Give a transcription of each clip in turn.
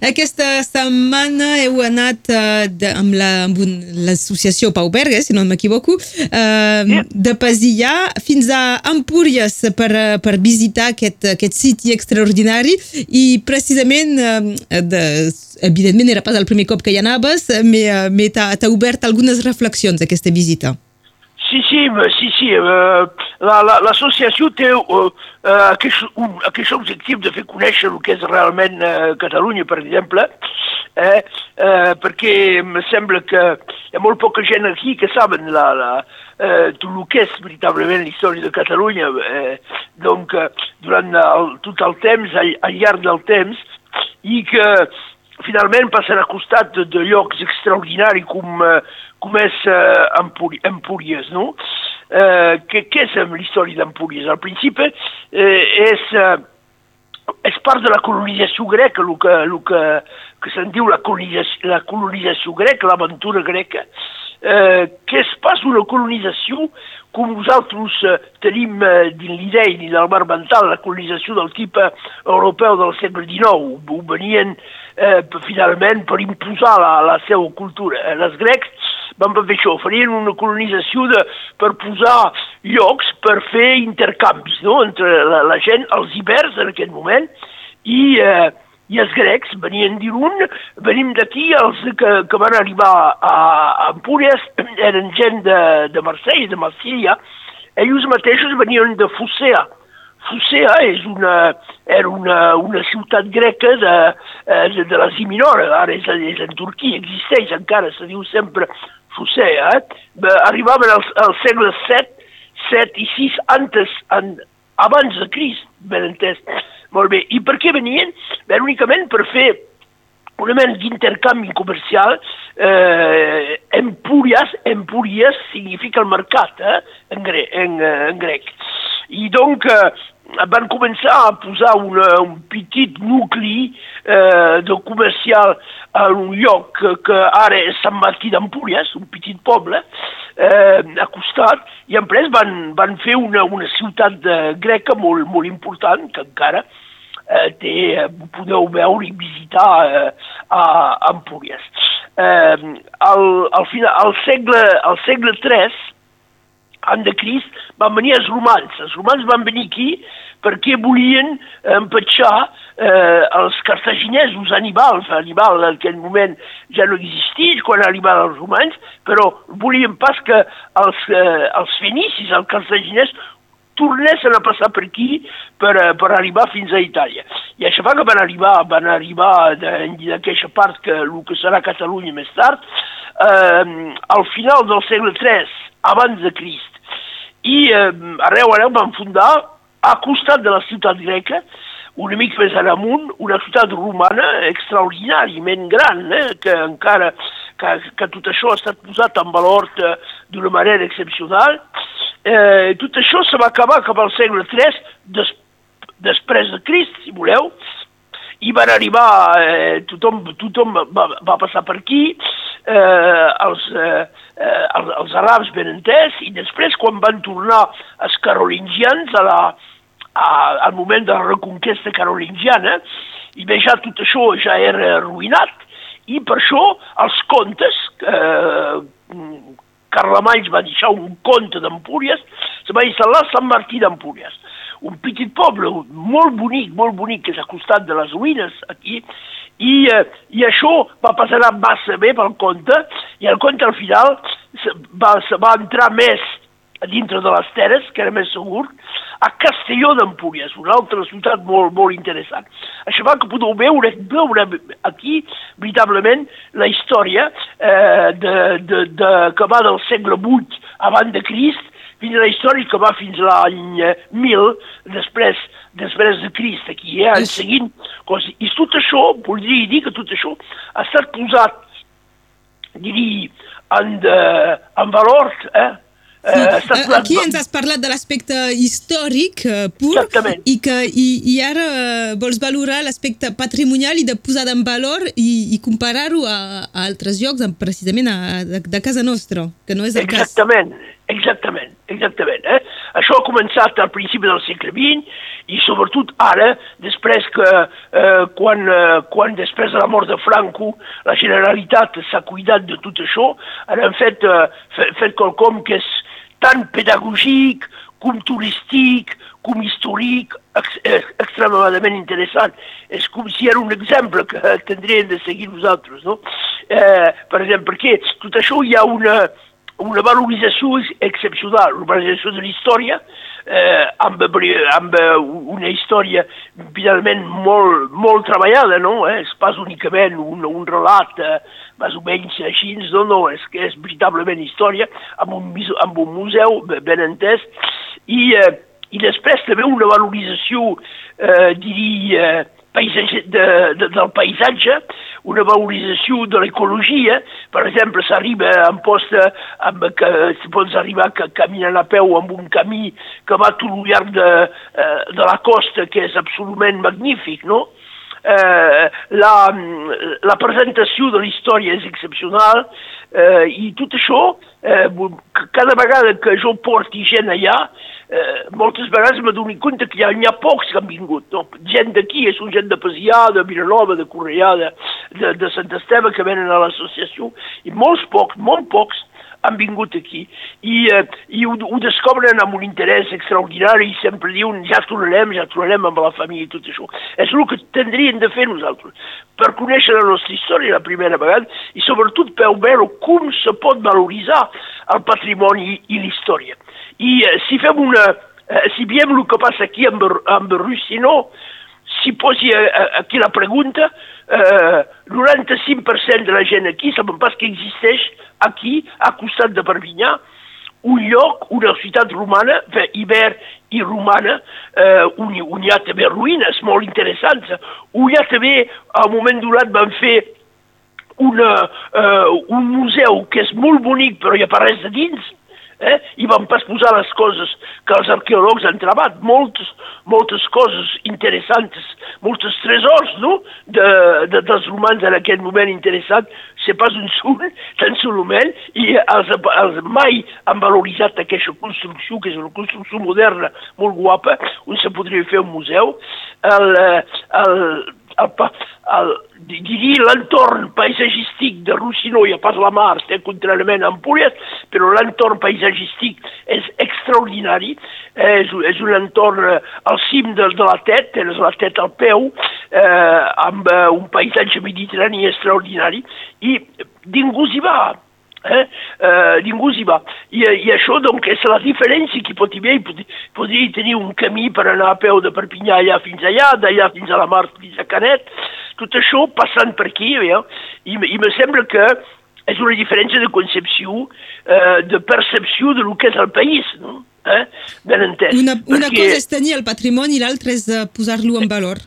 Aquesta setmana heu anat uh, de, amb la- amb un- l'associació Pau Berga, si no m'equivoco, uh, Sí. de Pasillà fins a Empúries per, eh, per visitar aquest, aquest siti extraordinari i precisament, uh, de, evidentment era pas el primer cop que hi anaves, t'ha obert algunes reflexions aquesta visita. Sí, sí, sí, sí. Euh, la- la- L'associació té euh, euh, aquest, un, aquest objectiu de fer conèixer el que és realment eh, Catalunya, per exemple, eh, eh, perquè em sembla que hi ha molt poca gent aquí que saben la, la, eh, tot el que és veritablement la història de Catalunya. Eh, donc, eh, durant el, tot el temps, al, al llarg del temps, i que finalment passen a costat de, de llocs extraordinaris com, eh, com és eh, Empúri- Empúries, no? Eh, què, què és l'història d'Empúries? Al principi eh, és, eh, és part de la colonització greca, el que, el que, que se'n diu la colonització, la colonització greca, l'aventura greca, que és pas una colonització com nosaltres eh, tenim eh, dins l'idea i del mar mental, la colonització del tipus europeu del segle XIX, ho venien eh, finalment per imposar la, la seva cultura. Eh, Les grecs van fer això, farien una colonització de, per posar llocs per fer intercanvis no? entre la, la gent, els hiverns en aquest moment, i, eh, i els grecs venien d'Irun, venim d'aquí, els que, que van arribar a, Empúries eren gent de, de Marsella, de Marsella, ells mateixos venien de Fusea. Fusea és una, era una, una ciutat greca de, eh, de, de l'Àsia Minora, ara és, és en Turquia, existeix encara, se diu sempre Fusea. Eh? Arribaven al, al segle VII, 7 i 6 antes, en, abans de Crist, ben entès. Molt bé. I per què venien? Bé, únicament per fer una mena d'intercanvi comercial, eh, Empúries, Empúries significa el mercat, eh, en, gre en, eh, en grec. I donc eh, van començar a posar una, un petit nucli eh, de comercial en un lloc que, que ara és Sant Martí d'Empúries, un petit poble, eh, a costat, i en van, van fer una, una ciutat de, greca molt, molt important, que encara eh, té, podeu veure i visitar eh, a, a Empúries. Eh, al, al, final, al, segle, al segle III, an de Crist, van venir els romans. Els romans van venir aquí perquè volien empatxar eh, els cartaginesos, Aníbal. Aníbal en aquell moment ja no existís quan arribaven els romans, però volien pas que els, eh, els fenicis, els cartaginers, tornessin a passar per aquí per, eh, per arribar fins a Itàlia. I això fa que van arribar, van arribar d'aquesta part que el que serà Catalunya més tard, eh, al final del segle III, abans de Crist. I eh, arreu, arreu van fundar, a costat de la ciutat greca, una mica més en amunt, una ciutat romana extraordinàriament gran, eh, que encara que, que tot això ha estat posat en valor eh, d'una manera excepcional. Eh, tot això se va acabar cap al segle III, des, després de Crist, si voleu, i van arribar, eh, tothom, tothom va, va passar per aquí, eh, els, eh, eh, els, els arabs ben entès, i després quan van tornar els carolingians a la, a, al moment de la reconquesta carolingiana, i bé, ja tot això ja era arruïnat, i per això els contes, eh, Carlemany va deixar un conte d'Empúries, se va instal·lar Sant Martí d'Empúries, un petit poble molt bonic, molt bonic, que és a costat de les ruïnes aquí, i, eh, i això va passar massa bé pel conte, i el conte al final se va, se va entrar més a dintre de les terres, que era més segur, a Castelló d'Empúries, una altra ciutat molt, molt interessant. Això fa que podeu veure, veure aquí, veritablement, la història eh, de, de, de, que va del segle VIII abans de Crist fins a la història que va fins l'any eh, 1000 després, després de Crist, aquí, eh, És- seguint coses. I tot això, voldria dir que tot això ha estat posat, diria, en, de, en valor, eh, Sí. Uh, aquí ens has parlat de l'aspecte històric pur Exactament. i que i, i ara vols valorar l'aspecte patrimonial i de posar en valor i, i comparar-ho a, a altres llocs, precisament a, de, de casa nostra, que no és el exactament, cas. Exactament, exactament. Eh? Això ha començat al principi del segle XX i sobretot ara, després que eh, quan, eh, quan després de la mort de Franco la Generalitat s'ha cuidat de tot això, ara han fet, eh, fet, fet quelcom que és tant pedagògic com turístic, com històric, ex extremadament interessant. És com si era un exemple que tindríem de seguir nosaltres, no? Eh, per exemple, perquè tot això hi ha una, una valorització excepcional, una valorització de la història, eh, amb, amb una història finalment molt, molt treballada, no? Eh? És pas únicament un, un relat eh, més o menys així, no, no, és que és veritablement història, amb un, amb un museu ben entès, i, eh, i després també una valorització, eh, diria, eh, paisatge, de, de, del paisatge, una valorització de l'ecologia, per exemple, s'arriba en posta, amb, que pots arribar que, caminant a peu amb un camí que va tot el llarg de, eh, de la costa, que és absolutament magnífic, no? Eh, la, la presentació de la història és excepcional eh, i tot això, eh, cada vegada que jo porti gent allà, eh, moltes vegades m'adono compte que hi ha, hi ha pocs que han vingut, no? gent d'aquí, és un gent de Pasià, de Vilanova, de Correà, de, de, de Sant Esteve que venen a l'associació, i molts pocs, molt pocs, han vingut aquí i, eh, i ho, ho descobren amb un interès extraordinari i sempre diuen ja tornarem, ja tornarem amb la família i tot això. És el que tindríem de fer nosaltres per conèixer la nostra història la primera vegada i sobretot per veure com se pot valoritzar el patrimoni i, l'història. I eh, si fem una... Eh, si veiem el que passa aquí amb, amb Russinó, si posi aquí la pregunta, eh, 95% de la gent aquí saben pas que existeix aquí, a costat de Perpinyà, un lloc, una ciutat romana, Iber i romana, eh, on, on hi ha també ruïnes molt interessants, on hi ha també, al moment donat, van fer una, eh, un museu que és molt bonic però hi ha res de dins, eh? i van posar les coses que els arqueòlegs han trobat, moltes, moltes coses interessants, molts tresors no? de, de, dels romans en aquest moment interessant, c'est pas un sul, tan solament, i els, els mai han valoritzat aquesta construcció, que és una construcció moderna molt guapa, on se podria fer un museu. El, el, el, el, diria l'entorn paisatgístic de Rossino i a pas la mar, té contràriament a Empúries, però l'entorn paisatgístic és extraordinari, és, és un entorn eh, al cim de, de la Tet, tens la Tet al peu, eh, amb eh, un paisatge mediterrani extraordinari, i ningú s'hi va, Eh? Uh, ningú s'hi va. I, I això doncs, és la diferència que pot haver. Pod podria tenir un camí per anar a peu de Perpinyà allà fins allà, d'allà fins a la mar, fins a Canet, tot això passant per aquí, eh? I, i me sembla que és una diferència de concepció, eh, de percepció de lo que és el país, no? Eh? Ben entès. Una, una Perquè... cosa és tenir el patrimoni i l'altra és uh, posar-lo en valor.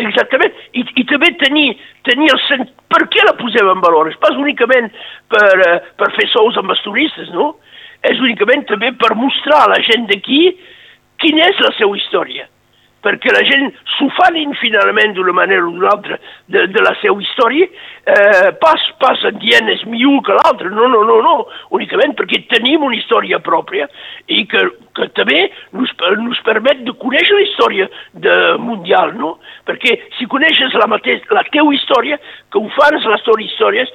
Exactament, I, i també tenir, tenir el sent... Per què la posem en valor? És pas únicament per, uh, per fer sous amb els turistes, no? És únicament també per mostrar a la gent d'aquí quina és la seva història perquè la gent s'ho fanin finalment d'una manera o d'una altra de, de la seva història, eh, pas, pas en dient és millor que l'altre, no, no, no, no, únicament perquè tenim una història pròpia i que, que també nos, nos permet de conèixer la història de mundial, no? Perquè si coneixes la, mateix, la teva història, que ho fans les teves històries,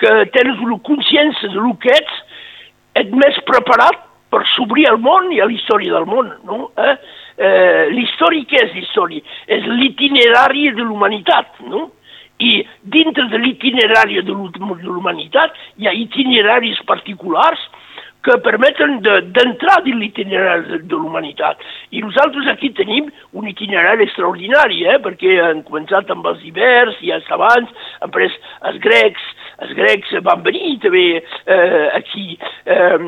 que tens una consciència de lo que ets, ets més preparat per s'obrir al món i a la història del món, no? Eh? eh, l'història què és l'història? És l'itinerari de l'humanitat, no? I dintre de l'itinerari de l'humanitat hi ha itineraris particulars que permeten d'entrar de, dins l'itinerari de, de l'humanitat. I nosaltres aquí tenim un itinerari extraordinari, eh? perquè han començat amb els ibers els abans, han pres els grecs, els grecs van venir també eh, aquí. Eh,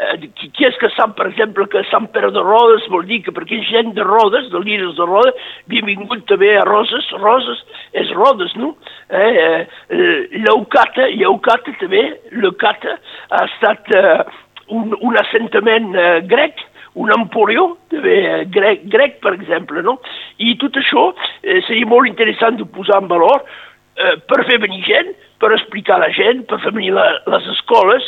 eh, qui, qui és que sap, per exemple, que Sant Pere de Rodes vol dir que perquè gent de Rodes, de líders de Rodes, havia vingut també a Roses, Roses és Rodes, no? Eh, eh, Leucata, Leucata també, Leucata ha estat eh, un, un assentament eh, grec, un també eh, grec, grec, per exemple, no? I tot això eh, seria molt interessant de posar en valor eh, per fer venir gent, per explicar a la gent, per fer venir la, les escoles,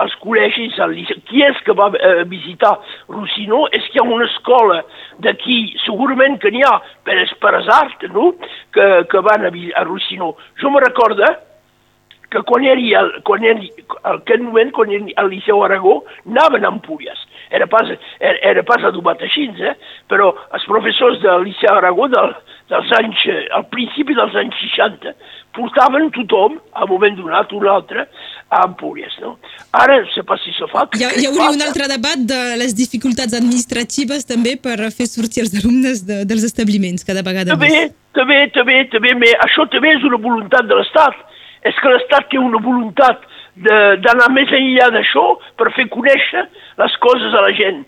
els col·legis, el. Qui és que va eh, visitar Rossino? És que hi ha una escola d'aquí, segurament que n'hi ha, per Esperasart, no?, que, que van a, a Rossino. Jo me recordo que quan era, quan era, al aquest moment, quan era al Liceu Aragó, anaven a Empúries. Era pas, era, era pas adobat així, eh? però els professors del Liceu Aragó del, dels anys, al principi dels anys 60, portaven tothom, a moment donat, un altre, a Empúries. No? Ara, no sé pas si se fa... Hi, ha, hi hauria un altre debat de les dificultats administratives també per fer sortir els alumnes de, dels establiments cada vegada també, més. També, també, també, també, això també és una voluntat de l'Estat és que l'Estat té una voluntat d'anar més enllà d'això per fer conèixer les coses a la gent.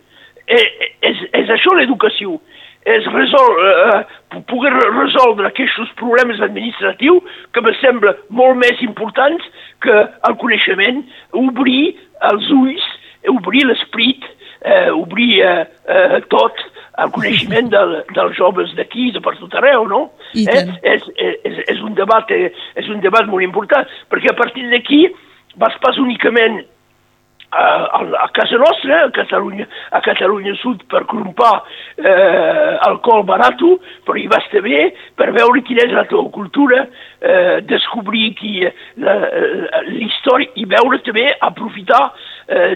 És, e, és, és això l'educació, és resol, eh, poder resoldre aquests problemes administratius que me sembla molt més importants que el coneixement, obrir els ulls, obrir l'esprit, eh, obrir eh, eh, tot, el coneixement del, dels joves d'aquí, de per tot arreu, no? Eh? És, és, és, un debat, eh, és un debat molt important, perquè a partir d'aquí vas pas únicament a, a, casa nostra, a Catalunya, a Catalunya Sud, per crompar eh, alcohol barat, però hi vas també per veure quina és la teva cultura, eh, descobrir qui l'història i veure també, aprofitar eh,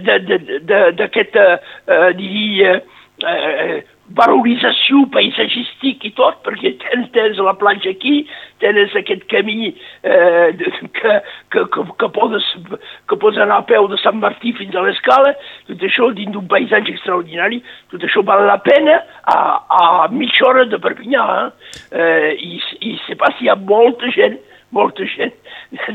d'aquest, eh, diria, eh, valorització paisatgístic i tot, perquè tens, tens la platja aquí, tens aquest camí eh, que, que, que, que, podes, que pots anar a peu de Sant Martí fins a l'escala, tot això dins d'un paisatge extraordinari, tot això val la pena a, a mitja hora de Perpinyà, eh? eh i, i sé pas si hi ha molta gent, molta gent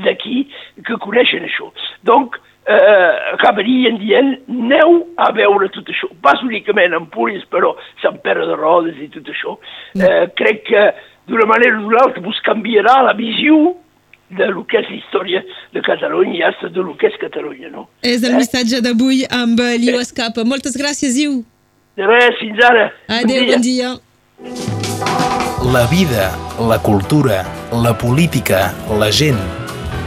d'aquí que coneixen això. Donc, eh, acabarien dient aneu a veure tot això. Pas únicament en Puris, però Sant Pere de Rodes i tot això. Mm. Eh, crec que d'una manera o d'una altra vos canviarà la visió de lo que és la història de Catalunya i hasta de lo que és Catalunya, no? És el eh? missatge d'avui amb l'Iu eh. Escapa. Moltes gràcies, Iu. De res, fins ara. Adéu, bon dia. Bon dia. La vida, la cultura, la política, la gent